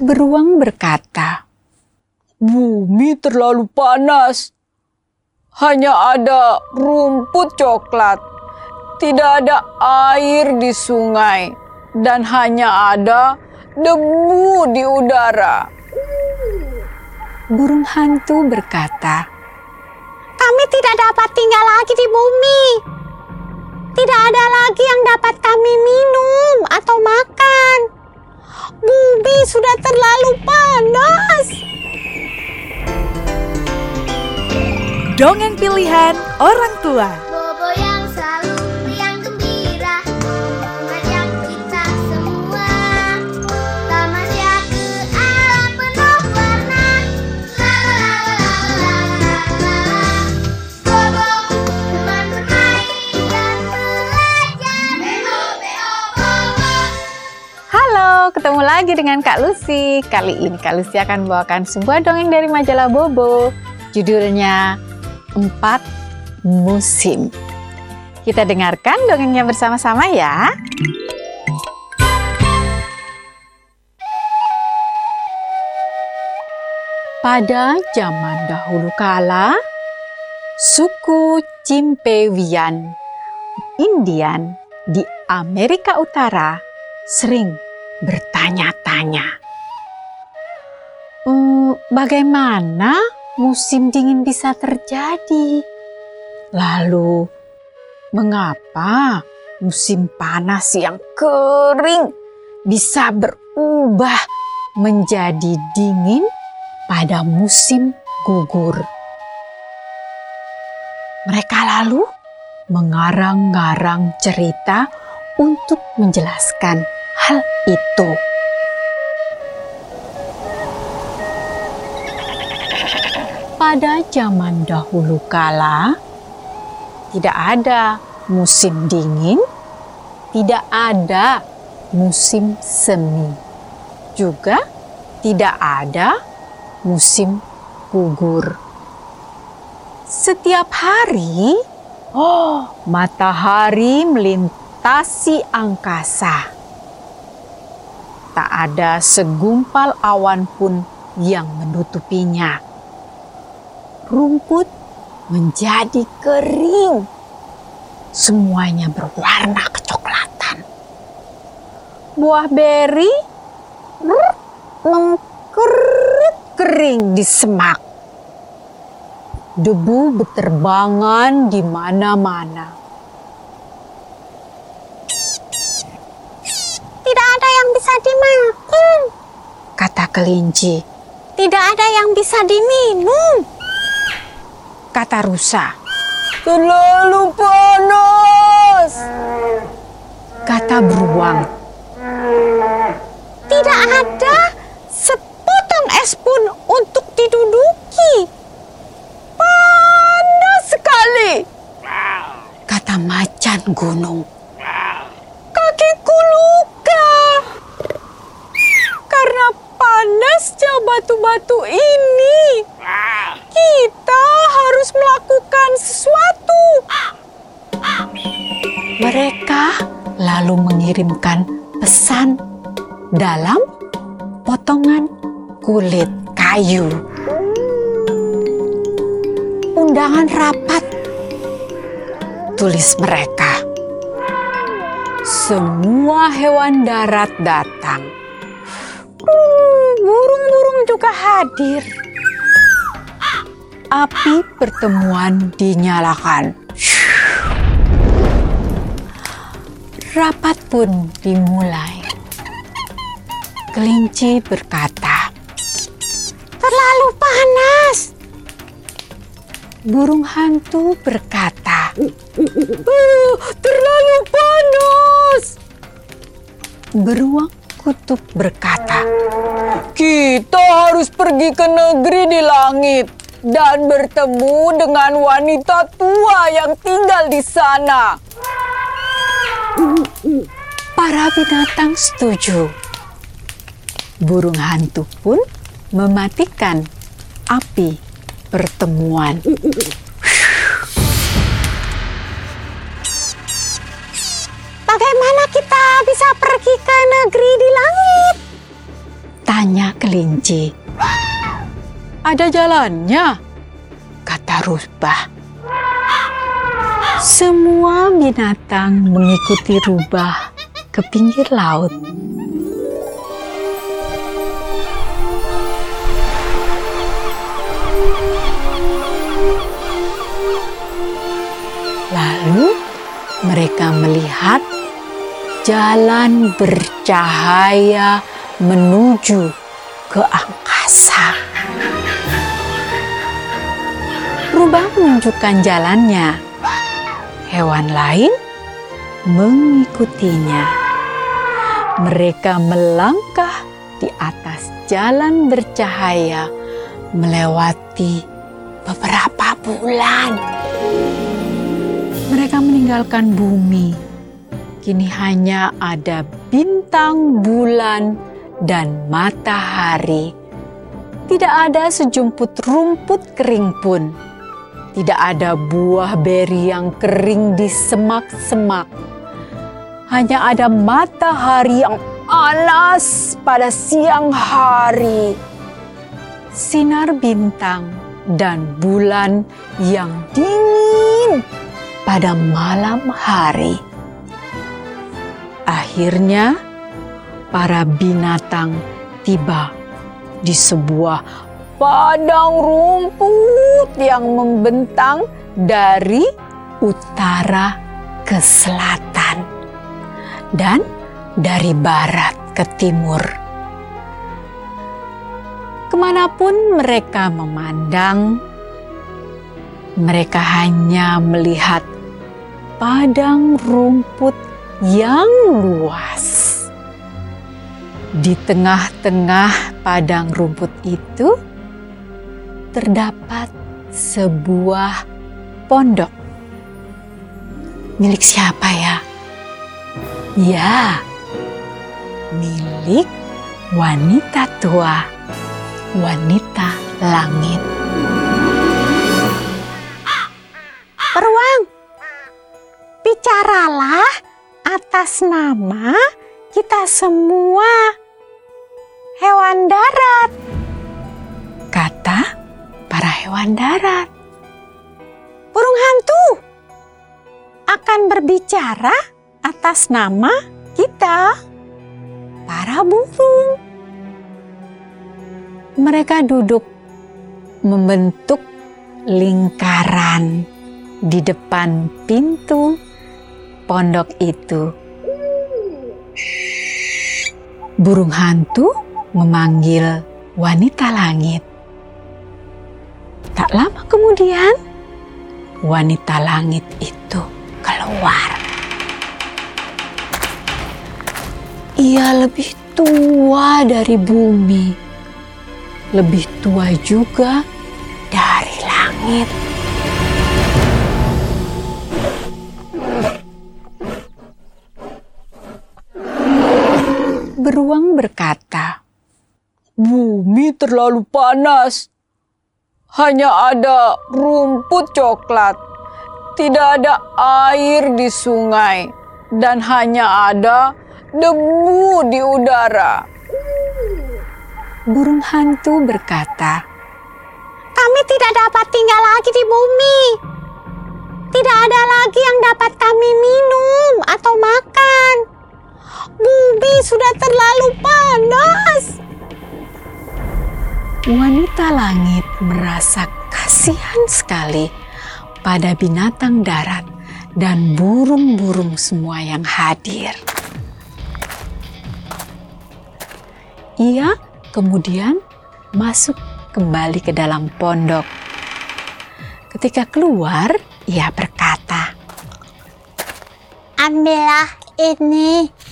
Beruang berkata, Bumi terlalu panas. Hanya ada rumput coklat. Tidak ada air di sungai. Dan hanya ada debu di udara. Burung hantu berkata, Kami tidak dapat tinggal lagi di bumi. Tidak ada lagi yang dapat kami minum atau makan. Bumi sudah terlalu panas. Dongeng pilihan orang tua. Ketemu lagi dengan Kak Lucy. Kali ini Kak Lucy akan membawakan sebuah dongeng dari majalah Bobo. Judulnya Empat Musim. Kita dengarkan dongengnya bersama-sama ya. Pada zaman dahulu kala, suku Cimpewian Indian di Amerika Utara sering bertanya-tanya, "Hmm, bagaimana musim dingin bisa terjadi? Lalu, mengapa musim panas yang kering bisa berubah menjadi dingin pada musim gugur?" Mereka lalu mengarang-ngarang cerita untuk menjelaskan hal itu. Pada zaman dahulu kala, tidak ada musim dingin, tidak ada musim semi, juga tidak ada musim gugur. Setiap hari, oh, matahari melintasi angkasa. Tak ada segumpal awan pun yang menutupinya. Rumput menjadi kering. Semuanya berwarna kecoklatan. Buah beri mengkerut kering di semak. Debu berterbangan di mana-mana. Tidak ada yang bisa dimakan. Kata kelinci, Tidak ada yang bisa diminum. kata rusa, Terlalu panas. kata beruang, Tidak ada sepotong es pun untuk diduduki. Panas sekali. kata macan gunung. Panasnya batu-batu ini. Kita harus melakukan sesuatu. Mereka lalu mengirimkan pesan dalam potongan kulit kayu. Undangan rapat, tulis mereka. Semua hewan darat datang. Hadir. Api pertemuan dinyalakan. Rapat pun dimulai. Kelinci berkata, Terlalu panas. burung hantu berkata, Uh, terlalu panas. beruang kutub berkata, Kita harus pergi ke negeri di langit dan bertemu dengan wanita tua yang tinggal di sana. para binatang setuju. Burung hantu pun mematikan api pertemuan. Bagaimana kita bisa pergi ke negeri di kelinci. Ada jalannya, kata Rubah. Semua binatang mengikuti Rubah ke pinggir laut. Lalu mereka melihat jalan bercahaya menuju ke angkasa. Rubah menunjukkan jalannya. Hewan lain mengikutinya. Mereka melangkah di atas jalan bercahaya melewati beberapa bulan. Mereka meninggalkan bumi. Kini hanya ada bintang, bulan, dan matahari. Tidak ada sejumput rumput kering pun. Tidak ada buah beri yang kering di semak-semak. Hanya ada matahari yang panas pada siang hari. Sinar bintang dan bulan yang dingin pada malam hari. Akhirnya, para binatang tiba di sebuah padang rumput yang membentang dari utara ke selatan dan dari barat ke timur. Ke mana pun mereka memandang, mereka hanya melihat padang rumput yang luas. Di tengah-tengah padang rumput itu terdapat sebuah pondok. Milik siapa ya? Ya, milik wanita tua, wanita langit. Beruang, bicaralah atas nama kita semua hewan darat. Kata para hewan darat. Burung hantu akan berbicara atas nama kita, para burung. Mereka duduk membentuk lingkaran di depan pintu pondok itu. Burung hantu memanggil wanita langit. Tak lama kemudian, wanita langit itu keluar. Ia lebih tua dari bumi, lebih tua juga dari langit. Berkata, Bumi terlalu panas. Hanya ada rumput coklat. Tidak ada air di sungai. Dan hanya ada debu di udara. burung hantu berkata, Kami tidak dapat tinggal lagi di bumi. Tidak ada lagi yang dapat kami minum atau makan. Bumi sudah terlalu panas. Wanita langit merasa kasihan sekali pada binatang darat dan burung-burung semua yang hadir. Ia kemudian masuk kembali ke dalam pondok. Ketika keluar, ia berkata, Ambillah ini.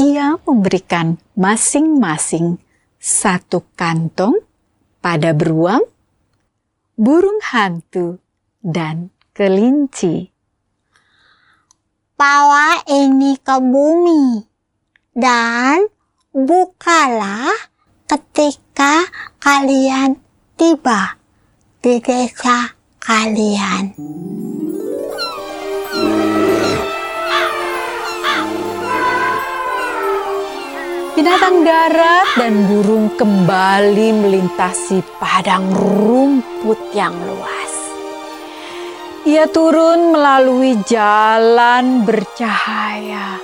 Ia memberikan masing-masing satu kantong pada beruang, burung hantu, dan kelinci. Bawa ini ke bumi. Dan bukalah ketika kalian tiba di desa kalian. Binatang darat dan burung kembali melintasi padang rumput yang luas. Ia turun melalui jalan bercahaya.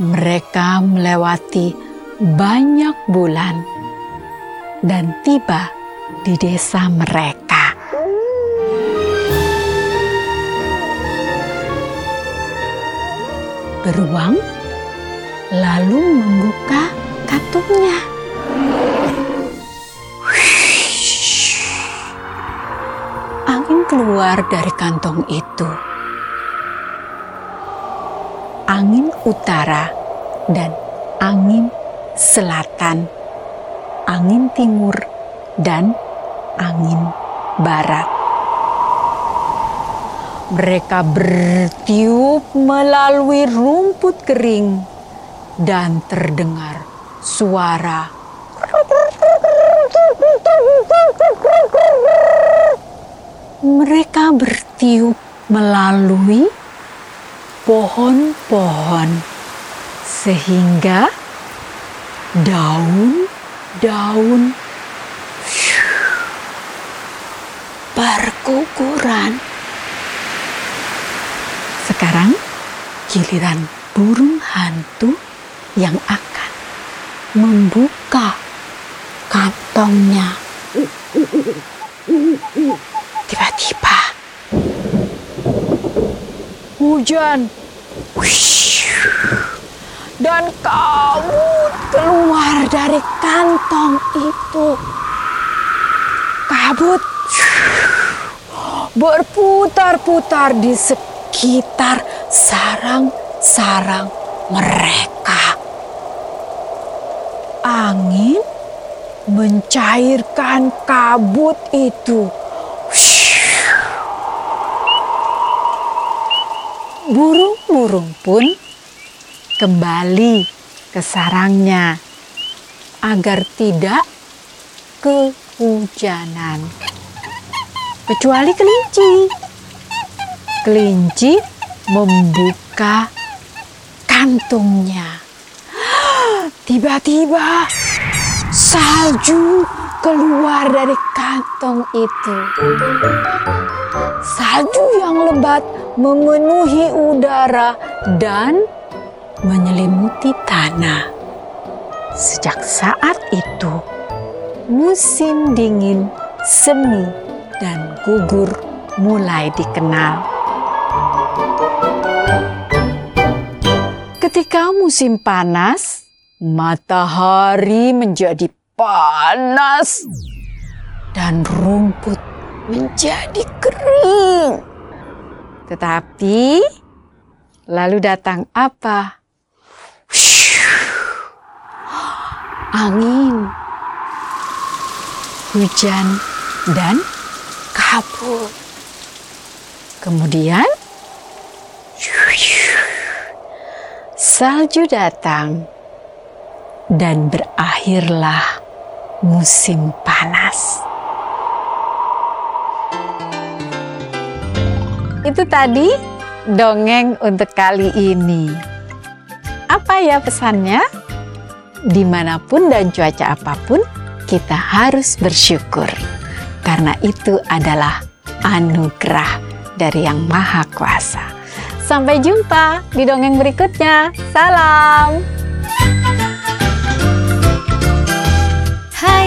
Mereka melewati banyak bulan dan tiba di desa mereka. Beruang lalu membuka kantungnya. Angin keluar dari kantong itu. Angin utara dan angin selatan, angin timur dan angin barat. Mereka bertiup melalui rumput kering dan terdengar suara mereka bertiup melalui pohon-pohon sehingga daun-daun berguguran. Sekarang giliran burung hantu yang akan membuka kantongnya. Tiba-tiba hujan dan kabut keluar dari kantong itu. Kabut berputar-putar di sekitar sarang-sarang mereka. Angin mencairkan kabut itu. Burung-burung pun kembali ke sarangnya agar tidak kehujanan. Kecuali kelinci. Kelinci membuka kantungnya. Tiba-tiba salju keluar dari kantong itu. Salju yang lebat memenuhi udara dan menyelimuti tanah. Sejak saat itu, musim dingin, semi, dan gugur mulai dikenal. Ketika musim panas, matahari menjadi panas dan rumput menjadi kering. Tetapi lalu datang apa? Angin, hujan, dan kabut. Kemudian salju datang dan berakhirlah musim panas. Itu tadi dongeng untuk kali ini. Apa ya pesannya? Di mana pun dan cuaca apa pun, kita harus bersyukur. Karena itu adalah anugerah dari Yang Maha Kuasa. Sampai jumpa di dongeng berikutnya. Salam.